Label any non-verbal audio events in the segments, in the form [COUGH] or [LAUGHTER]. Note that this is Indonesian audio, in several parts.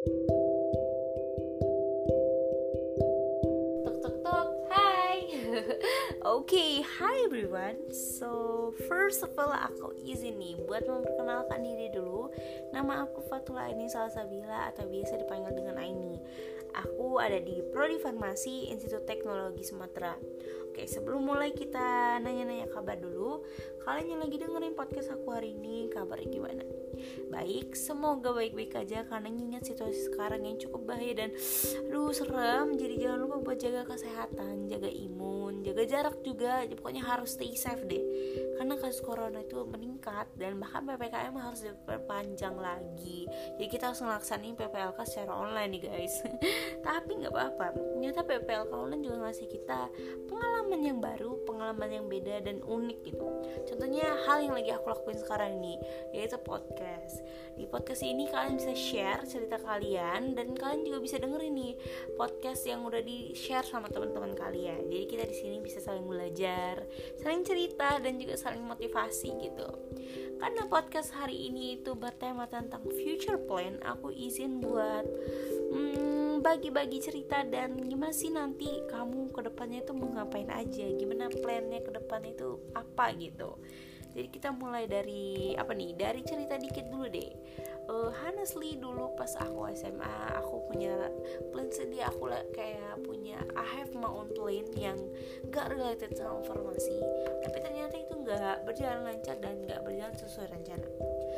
[LAUGHS] Oke, okay, hi everyone. So, first of all aku izin nih buat memperkenalkan diri dulu. Nama aku Fatula ini Salsabila atau biasa dipanggil dengan Aini. Aku ada di Prodi Farmasi Institut Teknologi Sumatera. Oke, sebelum mulai kita nanya-nanya kabar dulu, kalian yang lagi dengerin podcast aku hari ini, kabarnya gimana? Baik, semoga baik-baik aja karena ingat situasi sekarang yang cukup bahaya dan aduh serem. Jadi jangan lupa buat jaga kesehatan, jaga imun, jaga jarak juga. Pokoknya harus stay safe deh. Karena kasus corona itu meningkat dan bahkan PPKM harus diperpanjang lagi. Jadi kita harus ngelaksanain PPLK secara online nih guys. [LAUGHS] Tapi nggak apa-apa. Ternyata PPLK online juga ngasih kita pengalaman pengalaman yang beda dan unik gitu. Contohnya hal yang lagi aku lakuin sekarang ini yaitu podcast. Di podcast ini kalian bisa share cerita kalian dan kalian juga bisa dengerin nih podcast yang udah di share sama teman-teman kalian. Jadi kita di sini bisa saling belajar, saling cerita dan juga saling motivasi gitu. Karena podcast hari ini itu bertema tentang future plan, aku izin buat hmm, bagi-bagi cerita dan gimana sih nanti kamu ke depannya itu mau ngapain aja? Gimana plannya ke depan itu apa gitu? Jadi kita mulai dari apa nih dari cerita dikit dulu deh. Uh, honestly dulu pas aku SMA aku punya plan sendiri aku kayak punya I have my own plan yang gak related sama farmasi tapi ternyata itu gak berjalan lancar dan gak berjalan sesuai rencana.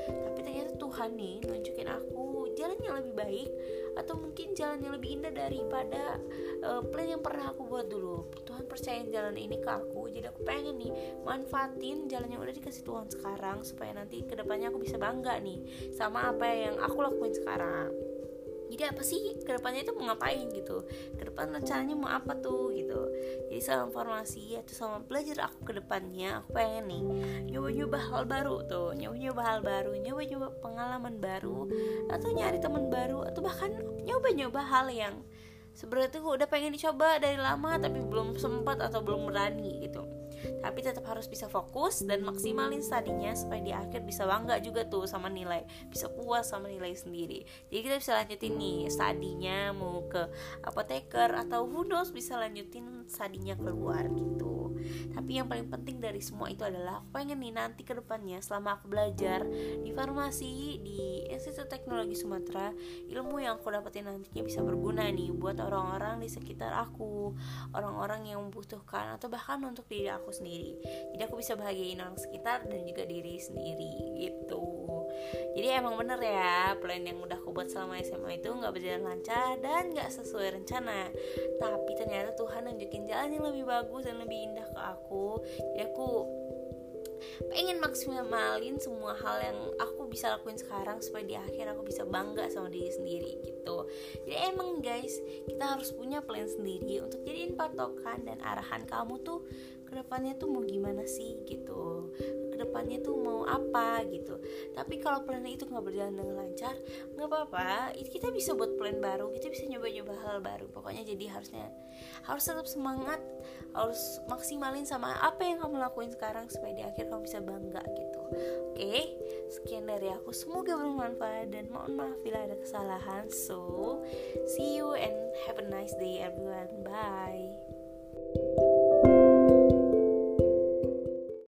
Tapi ternyata Tuhan nih nunjukin aku jalan yang lebih baik atau mungkin jalan yang lebih indah daripada uh, plan yang pernah aku buat dulu. Tuhan percayain jalan ini ke aku jadi aku pengen nih manfaatin jalan yang udah dikasih Tuhan sekarang supaya nanti ke depannya aku bisa bangga nih sama apa yang aku lakuin sekarang jadi apa sih? Ke depannya itu mau ngapain gitu? Ke depan rencananya mau apa tuh gitu? Jadi sama informasi atau sama belajar aku ke depannya aku pengen nih nyoba-nyoba hal baru tuh. Nyoba-nyoba hal baru nyoba-nyoba pengalaman baru atau nyari teman baru atau bahkan nyoba-nyoba hal yang sebenarnya tuh udah pengen dicoba dari lama tapi belum sempat atau belum berani gitu tapi tetap harus bisa fokus dan maksimalin studinya supaya di akhir bisa bangga juga tuh sama nilai bisa puas sama nilai sendiri. Jadi kita bisa lanjutin nih studinya mau ke apoteker atau who knows bisa lanjutin studinya keluar gitu tapi yang paling penting dari semua itu adalah aku pengen nih nanti ke depannya selama aku belajar di farmasi di Institut Teknologi Sumatera ilmu yang aku dapetin nantinya bisa berguna nih buat orang-orang di sekitar aku. Orang-orang yang membutuhkan atau bahkan untuk diri aku sendiri. Jadi aku bisa bahagiain orang sekitar dan juga diri sendiri gitu jadi emang bener ya. Plan yang udah aku buat selama SMA itu nggak berjalan lancar dan nggak sesuai rencana. Tapi ternyata Tuhan nunjukin jalan yang lebih bagus dan lebih indah ke aku. Jadi aku pengen maksimalin semua hal yang aku bisa lakuin sekarang supaya di akhir aku bisa bangga sama diri sendiri gitu. Jadi emang guys kita harus punya plan sendiri untuk jadiin patokan dan arahan kamu tuh ke depannya tuh mau gimana sih gitu. Ke depannya tuh apa gitu. Tapi kalau plan itu nggak berjalan dengan lancar nggak apa-apa. Kita bisa buat plan baru kita bisa nyoba-nyoba hal baru. Pokoknya jadi harusnya harus tetap semangat harus maksimalin sama apa yang kamu lakuin sekarang supaya di akhir kamu bisa bangga gitu. Oke sekian dari aku. Semoga bermanfaat dan mohon maaf bila ada kesalahan. So see you and have a nice day everyone. Bye